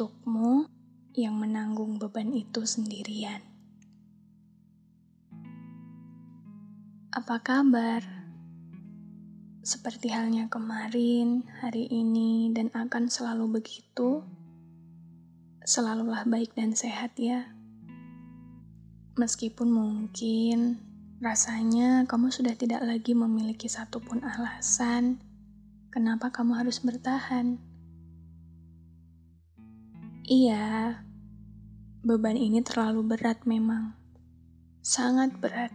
Untukmu yang menanggung beban itu sendirian. Apa kabar? Seperti halnya kemarin, hari ini, dan akan selalu begitu. Selalulah baik dan sehat ya. Meskipun mungkin rasanya kamu sudah tidak lagi memiliki satupun alasan kenapa kamu harus bertahan. Iya, beban ini terlalu berat memang. Sangat berat.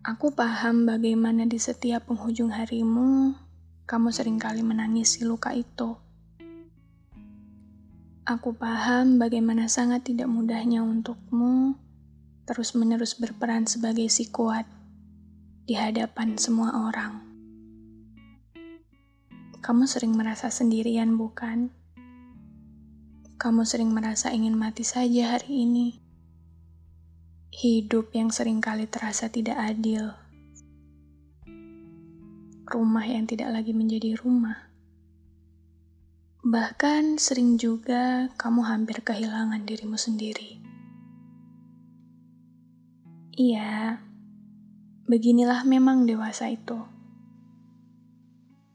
Aku paham bagaimana di setiap penghujung harimu, kamu sering kali menangisi luka itu. Aku paham bagaimana sangat tidak mudahnya untukmu terus-menerus berperan sebagai si kuat di hadapan semua orang. Kamu sering merasa sendirian, bukan? Kamu sering merasa ingin mati saja hari ini. Hidup yang sering kali terasa tidak adil. Rumah yang tidak lagi menjadi rumah. Bahkan sering juga kamu hampir kehilangan dirimu sendiri. Iya, beginilah memang dewasa itu.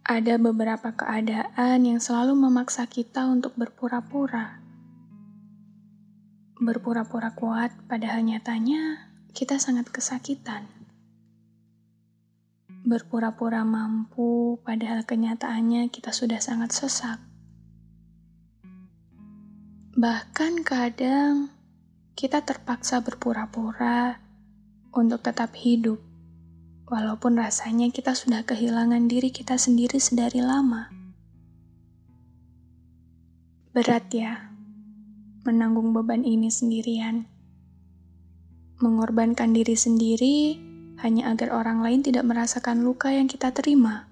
Ada beberapa keadaan yang selalu memaksa kita untuk berpura-pura. Berpura-pura kuat, padahal nyatanya kita sangat kesakitan. Berpura-pura mampu, padahal kenyataannya kita sudah sangat sesak. Bahkan kadang kita terpaksa berpura-pura untuk tetap hidup walaupun rasanya kita sudah kehilangan diri kita sendiri sedari lama. Berat ya, menanggung beban ini sendirian. Mengorbankan diri sendiri hanya agar orang lain tidak merasakan luka yang kita terima.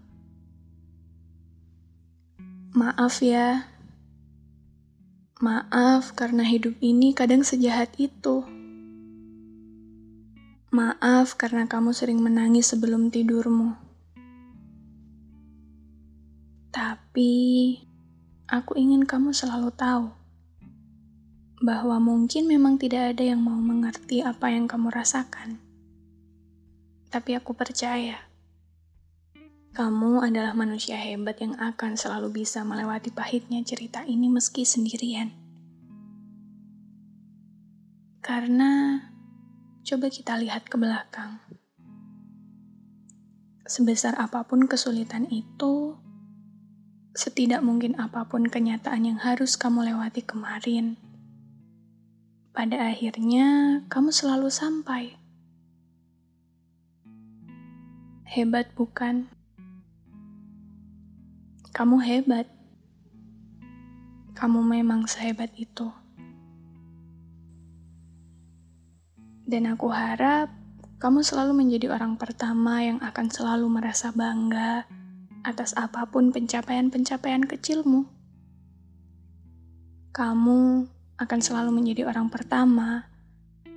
Maaf ya, maaf karena hidup ini kadang sejahat itu. Maaf karena kamu sering menangis sebelum tidurmu. Tapi, aku ingin kamu selalu tahu bahwa mungkin memang tidak ada yang mau mengerti apa yang kamu rasakan. Tapi aku percaya, kamu adalah manusia hebat yang akan selalu bisa melewati pahitnya cerita ini meski sendirian. Karena Coba kita lihat ke belakang. Sebesar apa pun kesulitan itu, setidak mungkin apa pun kenyataan yang harus kamu lewati kemarin, pada akhirnya kamu selalu sampai. Hebat, bukan? Kamu hebat. Kamu memang sehebat itu. Dan aku harap kamu selalu menjadi orang pertama yang akan selalu merasa bangga atas apa pun pencapaian-pencapaian kecilmu. Kamu akan selalu menjadi orang pertama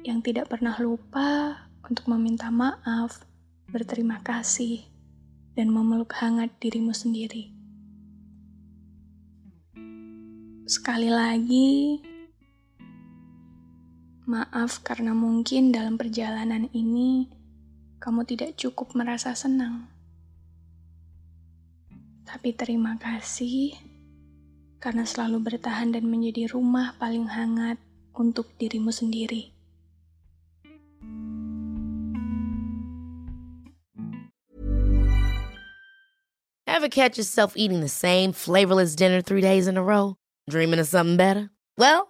yang tidak pernah lupa untuk meminta maaf, berterima kasih, dan memeluk hangat dirimu sendiri. Sekali lagi, Maaf karena mungkin dalam perjalanan ini kamu tidak cukup merasa senang. Tapi terima kasih karena selalu bertahan dan menjadi rumah paling hangat untuk dirimu sendiri. Ever catch yourself eating the same flavorless dinner three days in a row? Dreaming of something better? Well,